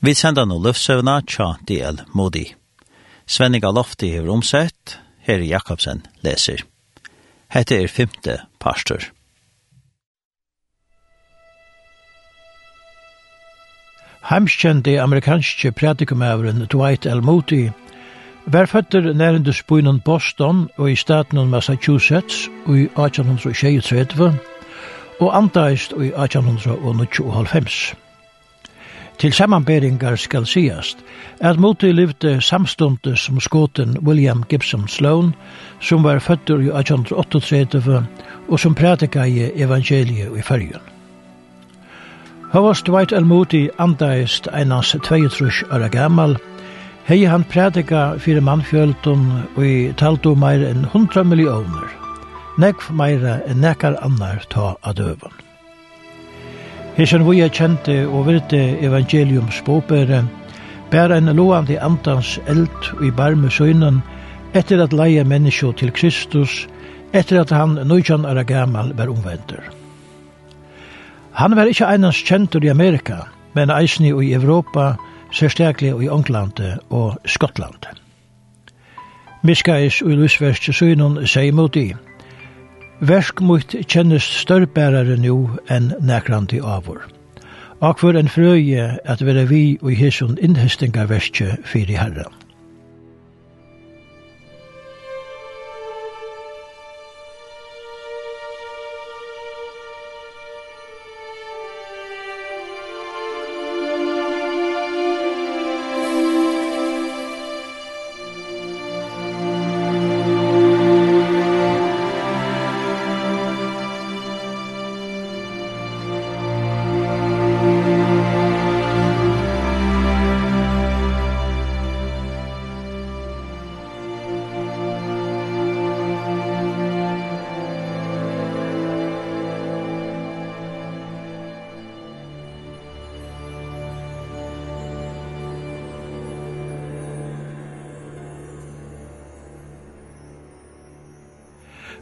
Vi sender nå løftsøvna tja DL Modi. Svenninga Lofti hever omsett, Herre Jakobsen leser. Hette er femte pastor. Heimskjente amerikanske pratikumæveren Dwight L. Moody var føtter nærende spøynen Boston og i staten Massachusetts og i 1836 og antaist og i 1895. Til samanberingar skal sigast at Moti livde samstunde som skåten William Gibson Sloan, som var fødder i 1838 og som prædika i evangeliet i fyrjun. Havast Dwight L. Moody andaist einans 22 år gammal, hei han prædika fyrir mannfjöldun og i taldu meir enn 100 millioner, nekv meira enn nekar annar ta adøvun. Hesen vi er kjente og virte evangelium bopere, bæra en loande andans eld og i barme søgnen, etter at leie menneskje til Kristus, etter at han nøytjan er gammal var omvendur. Han var ikkje einans kjentur i Amerika, men eisni i Europa, særstaklig i Ånglande og Skottland. Miskais og Lusverst søgnen sier mot i, Versk mot kjennes størrbærare nu enn nækrandi avur. Akvar en frøye at være vi og hisson innhestinga verskje fyrir herran.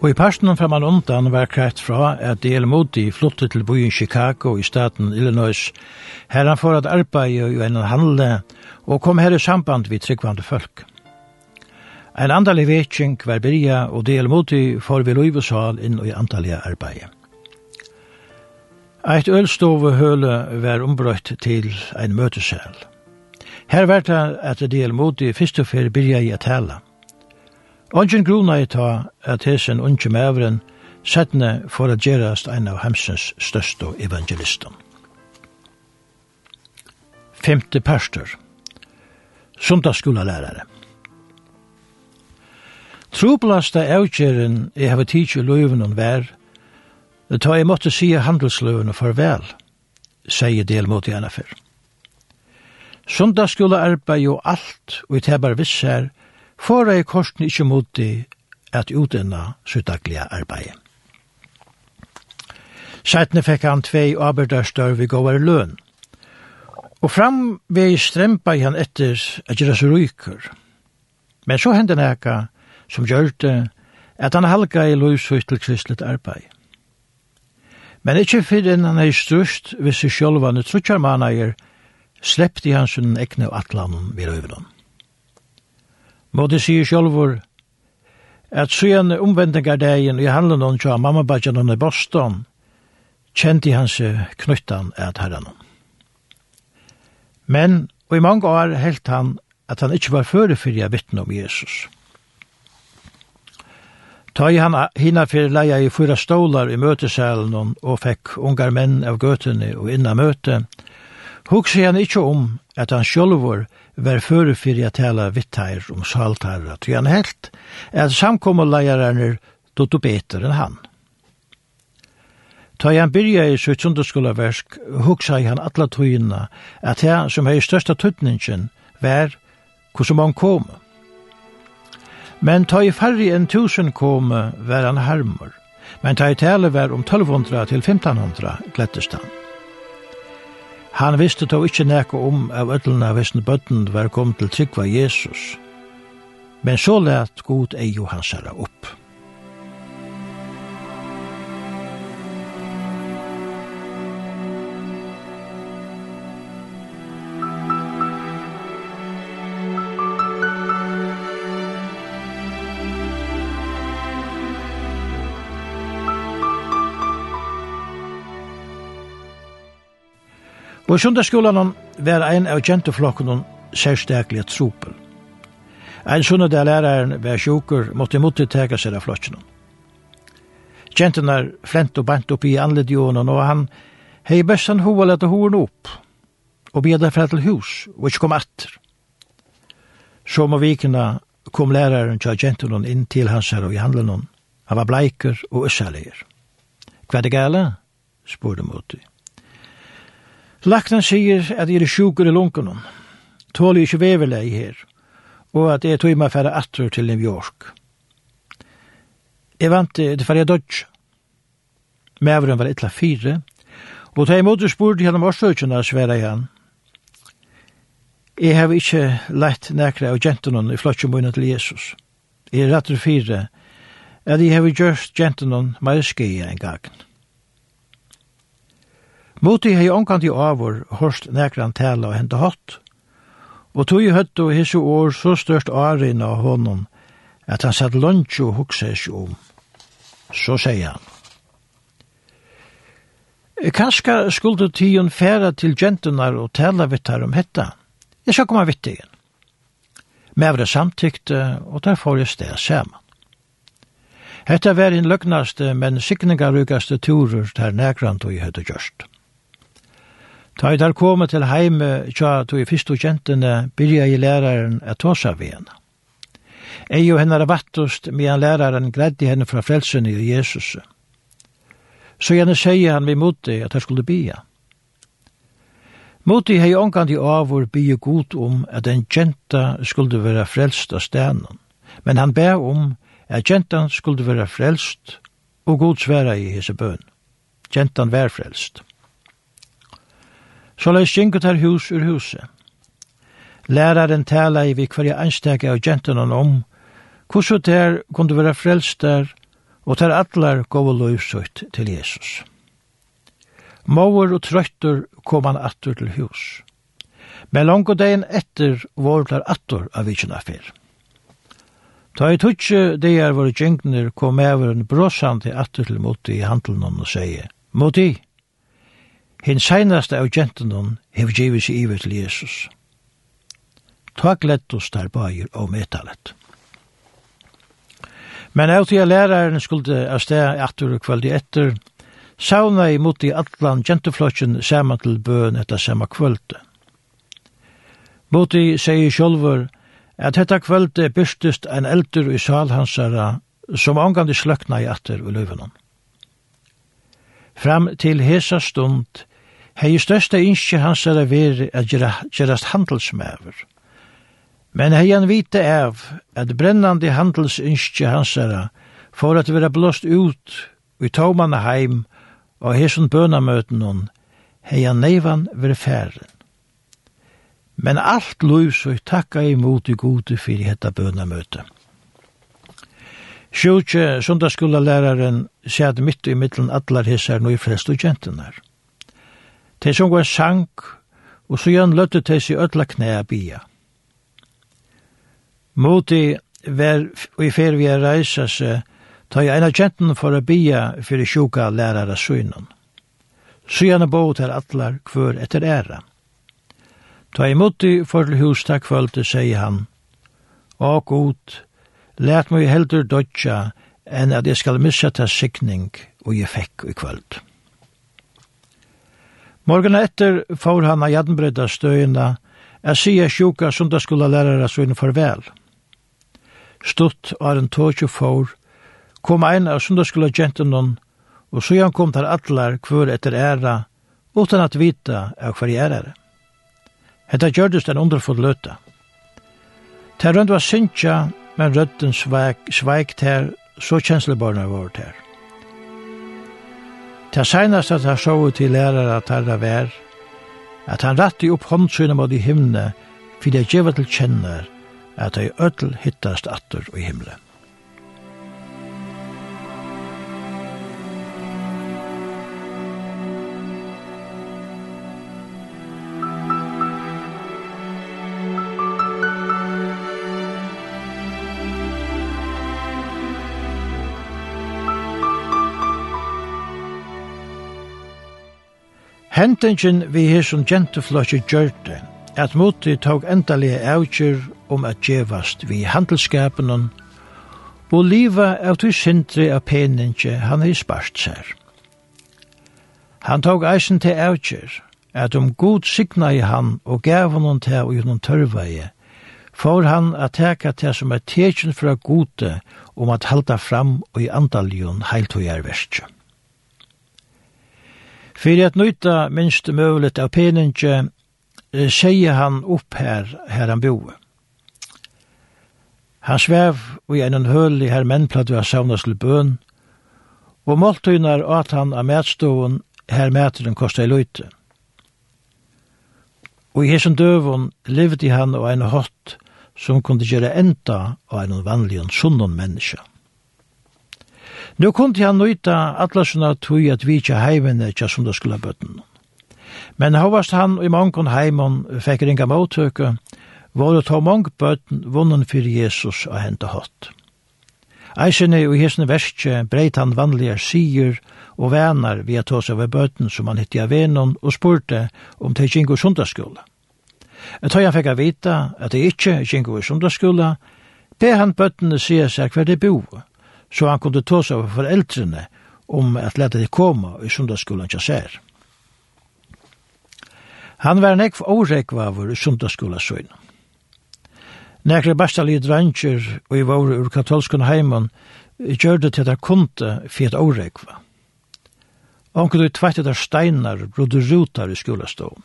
Og i parstenen fra man undan var krætt fra at D.L. Modi flottet til byen Chicago i staten Illinois. Her han får at arbeid i en handle og kom her i samband vid tryggvande folk. En andalig vetsing var byrja og D.L. Modi får vi loivesal inn i andalige arbeid. Eit ølstovehøle var ombrøtt til ein møtesal. Her var det at D.L. Modi fyrst og fyrir byrja i at tala. Ongen gruna i ta at hesen unge mevren setne for at gerast ein av hemsens største evangelisten. Femte pastor, sundagsskolalærare. Troblasta avgjeren jeg hava tidsi løyven og vær, ta jeg måtte sige handelsløyven og farvel, sier del mot i annafer. Sundagsskola arbeid jo alt, og i tebar visser, Fara i korsen ikkje moti at utena sitt daglige arbeid. Sætne fikk han tvei arbeidstør vi gåvar løn. Og fram vei strempa i han etter at gjerra så ryker. Men så hendte nekka som gjørte at han halga i løs og til kristelig arbeid. Men ikkje fyrir enn han er strust hvis seg sjolvan i trutjar mannager, sleppte han sin ekne atlanen vid øvnum. Måte sier sjálfur at søgjane omvendingardagen i handlen om tja mammabadjan hon i Boston kjente hans knyttan at herran. Men, og i mange år helt han at han ikkje var føre fyrir vittne om Jesus. Ta i han hina fyrir leia i fyra stålar i møtesalen og fekk ungar menn av gøtene og inna møte, hugsi han ikkje om at han sjálfur var føre fyrir jeg tala vittar om saltarra, tog han helt at samkommeleierne dotu betur enn han. Ta han byrja i sitt sundarskullaversk, hugsa i han atla tøyina at her som hei størsta tøytningen var hvordan man kom. Men ta i færri enn tusen kom var han harmur, men ta i tale var om 1200 til 1500 glettestan. Han visste då ikkje nekko om av öllna vissne bøtten var kom til tryggva Jesus. Men så let god ei jo hans herra opp. På sundagsskolan var ein av kjenteflokken særstaklig tropel. Ein sundag der læreren var sjuker måtte måtte tega seg av flokken. Kjentene flent og bant opp i anledjonen, og han hei bøssan hova leta horen opp, og bedre fra til hus, og ikke kom atter. Så må vikene kom læreren til kjentene inn til hans her og i handelen. Han var bleiker og øssalegir. Hva er det gale? spurte Mutti. Lakten sier at jeg er sjukur i lunken tål Tåler ikke veverleg her. Og at jeg tog meg færre atter til New York. Jeg vant til færre dodge. Mævren var etla fire. Og da jeg måtte spurt gjennom årsøkjene, sverre igjen. Jeg har ikke lett nekra av gentenen i flottsjemøyna til Jesus. Jeg er rattur fire. At jeg har gjørst gentenen meg skje en gagn. Moti hei omkant i avur, hørst nekran tala og hente hatt, og tog i høttu og hisse år så størst arina av honom, at han satt lunch og hukse seg om. Så sier han. Kanska skulle tion færa til gentunar og tala vitt her om hetta. Jeg skal komme vitt igjen. Mævre samtykte, og der får jeg sted saman. Hetta var en løgnaste, men sikningarugaste turer der nekrant og i høyde gjørst. Ta i der koma til heime, tja, tog i fyrst og kjentene, byrja i læraren at tåsa vi henne. Ei og henne er vattust, medan læraren gledde henne fra frelsene i Jesus. Så gjerne sier han vi moti det at han skulle bia. Mot hei omkant i avur bia god om at en kjenta skulle være frelst av stenen. Men han ber om at kjentan skulle være frelst og god sværa i hese bøn. Kjentan vær frelst. Så leis gjenget her hus ur huset. Læraren tala i vi kvarja anstegge av gentenen om hvordan der kunne være frelster og ter gov og løysutt til Jesus. Mauer og trøytter kom han atur til hus. Men langt dagen etter var der atur av vikina fyr. Ta i tutsi er våre djengner kom over en til atur til moti i handelen og sier, Moti, Hinn seinaste av gentenon hef givet seg ivet til Jesus. Ta glettus der bager og metalet. Men av til læraren skulle av sted atur og kveldi etter, sauna i mot i atlan genteflotjen saman til bøn etter samme kvöldi. Moti sier sjolvur at hetta kvöldi byrstist ein eldur i salhansara som angandi sløkna i atter og løvenon. Fram til hesa stund Hei største innskje hans er veri at gerast handelsmæver. Men hei han vite av at brennande handelsinnskje hans er for at vera blåst ut i tåmanne heim og hesson bønamøten hon, hei han neivan vera færen. Men alt lus og takka imot i gode fyrir hetta bønamøte. Sjúkje, sundagsskolalæraren, læraren sæt mitt i mittlen allar hissar nøy flest og jentenar. Te sjunga en sank, og så gjerne løtte til seg ødla knæa bia. Moti var og i fer vi er reisa seg, ta jeg eina kjenten for a bia fyrir sjuka lærare synen. Så bo til atlar kvør etter æra. Ta i moti for til hus takk kvölde, sier han, og god, let meg heldur dodja enn at jeg skal missa ta sikning og jeg fekk i kvöld. Morgen etter får han av jadnbredda støyna, er sier sjuka sundagsskola lærere sin farvel. Stutt var en tåkje får, kom ein av sundagsskola gentenen, og så han kom til atler kvør etter æra, utan at vita av hver æra. Hetta gjørdes den underfull løta. Ter rønt var synsja, men rødden sveik, sveik ter, så kjenslebarna var ter. Det seneste at han så til lærere at han vær, at han rette opp håndsynet mot i himne, for det gjør til kjenner at ei ødel hittast atter i himmelen. Hentingen vi her som gentefløkje gjørte, at moti tog endalige avgjør om at djevast vi handelskapen og liva av tog sindri av peninge han har spart seg. Han tog eisen til avgjør, at om god signa i han og gav honom til og gjennom tørveie, får han at teka til som er tekjen fra gode om at halda fram og i andaljon heiltøyarverskjøp. Fyrir at nøyta minst møvlet av peninge, sier han opp her, her han boer. Han svev i en høl i her mennplatt vi har savnet til bøn, og måltøyner at han av medståen her mæteren kostet i løyte. Og i hesen døvun levde han og en hott som kunne gjøre enda av en vanlig sunnon menneske. Nå kunne han nøyta atlasuna tog at vi ikke heimene ikke som det skulle bøtten. Men hovast han i mongon heimon fikk ringa måttøke, var det ta mong bøtten vunnen for Jesus og hente hatt. Eisene og hesne verskje breit han vanlige sier og venar via tås over bøtten som han hitt i og spurte om det gingo sundagsskola. Et høy han fikk vita at det ikke gingo i sundagsskola, det han bøttene sier seg hver det boer så han kunde ta seg av foreldrene om att leta de komma i sundagsskolen jag ser. Han var nekv årekvaver i sundagsskolasøyn. Nekre bastali dranger og i vore ur katolskun heimann gjør det til der kunde for et årekva. Onkel du tveitet der steinar brodde rutar i skolastån.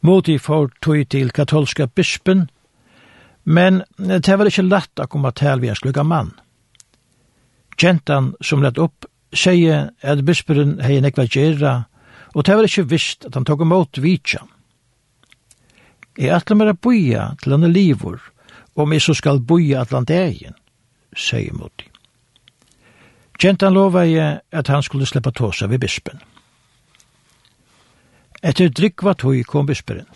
Moti får tog til katolska bispen, Men det var ikke lett å komme til vi en slukka mann. Gentan som lett opp sier at bisperen hei nekva gjerra, og det var ikke visst at han tog imot vitja. Jeg atle meg å boja til han livor, om jeg så skal boja atlantegien, sier Moti. Gentan lova jeg at han skulle sleppa tåsa ved bispen. Etter drikva tog kom bisperen.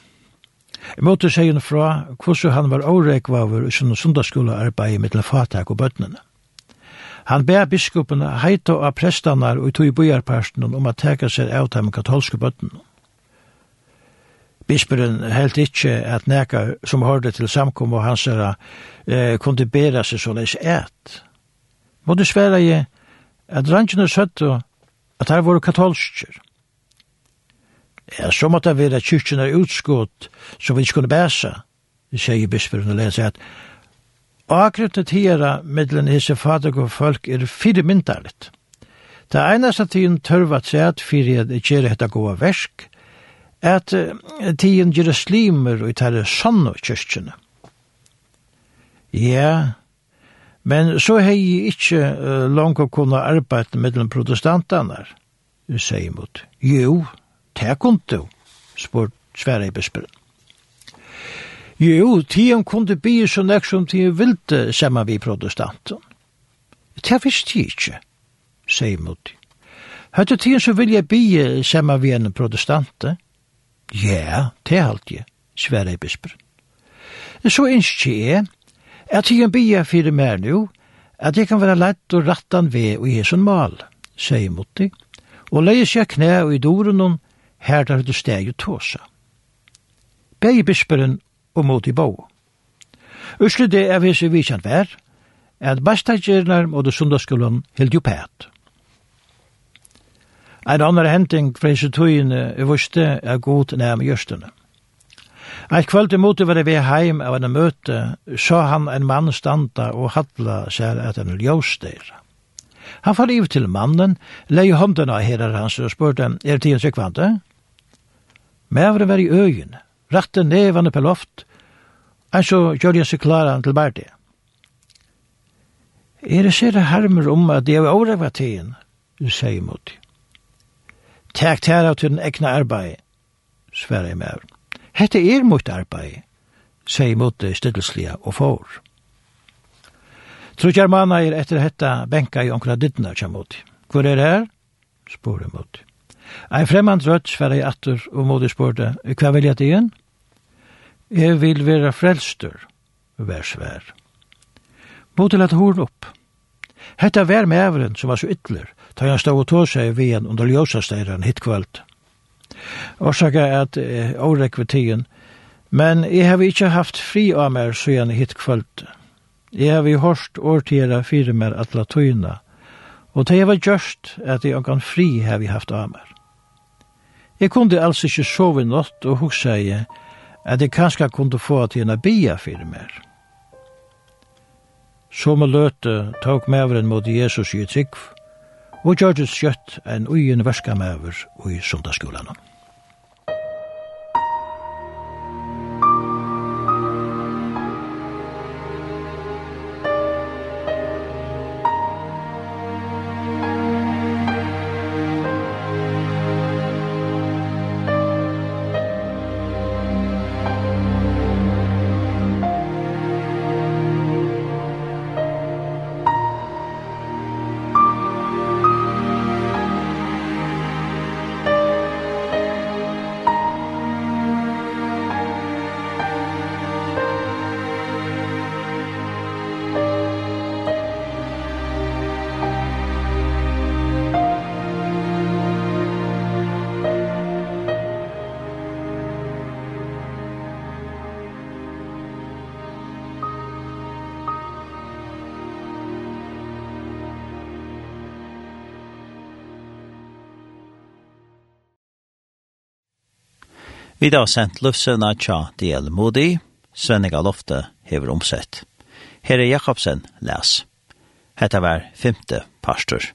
Jeg måtte seg henne fra hvordan han var årekvaver i sånne sundagsskolearbeid med fatak og bøtnene. Han ber biskopene heita av prestene og tog i bojarparten om å teka seg av de katolske bøtnene. Bisperen helt ikkje at neka som hørte til samkom og hans era eh, kunne bera seg så leis et. Må du svære i at rangene søtte at her var katolskjer. Ja, så måtte det være kyrkjen er utskott så vi ikke kunne bæsa, sier bisperen og leser at akkurat det tida middelen hese fadag og folk er fire myndarligt. Det eneste tiden tørva at seg at fyrir det gjerri hetta goa versk, at tiden gjør slimer og tære sanno kyrkjene. Ja, men så har jeg ikke uh, langt å kunne arbeide middelen protestantene, sier mot. Jo, det kunne du, spør Sverre i bisperen. Jo, tiden kunne bli så nek som tiden ville sammen vi protestanten. Det visste jeg ikke, sier Mutti. Hørte tiden så vil jeg bli sammen vi en protestante? Ja, det er alt jeg, Sverre i bisperen. Så ønsker jeg at tiden blir jeg fire mer nå, at jeg kan være lett og rattan ved og gi jesun mal, sier Mutti, og leie seg knæ og i doren noen, her der du steg og tåsa. Begge bisperen og mot i bo. Usle det er vise vikjent vær, at bestagjerne og det sundagsskolen held jo pæt. Ein annar henting fra hese tøyene er vuste er god nærm gjørstene. Eit kvöld imot var det vi heim av en møte, så han en mann standa og hadla seg at en ljøster. Han fall iv til mannen, leie hånden av herrar hans og spurte, er tiden sekvante? Mævre var i øyen, rette nevane på loft, en så gjør jeg seg klaran til bærtid. Er det sér hermer om at jeg var overrekva tiden, du sier mot. Takk tæra til den egna arbeid, sverre jeg mævren. Hette er mot arbeid, sier mot det stedelslige og får. Trudjar manna er etter hetta benka i onkla dittna kjem mot. Hvor er det her? Spore mot. Ein fremmand rødt sverre i atter og modig spørte, hva vil jeg til igjen? Jeg vil være frelster, vær svær. Moder lette horn opp. Hetta vær med ævren som var så ytler, ta han stå og tå seg ved en under ljósasteiren hitt kvöld. Årsaka er at eh, årek ved tiden, men jeg har ikke haft fri av meg siden hitt kvalt. Jeg har hørt årtida fire mer atla tøyna, og det var gjørst at jeg kan fri har vi haft av meg. Jeg kunde altså ikke sove nått og hugsa jeg at jeg kanskje kunne få til en bia fyrir mer. Så med løte tok meveren mot Jesus i trygg, og gjør det skjøtt en ugen verska maver i sundagsskolen. Vi har sendt løftsøna tja D.L. Moody, Svenniga Lofte hever omsett. Her er Jakobsen, les. Hetta var femte pastor.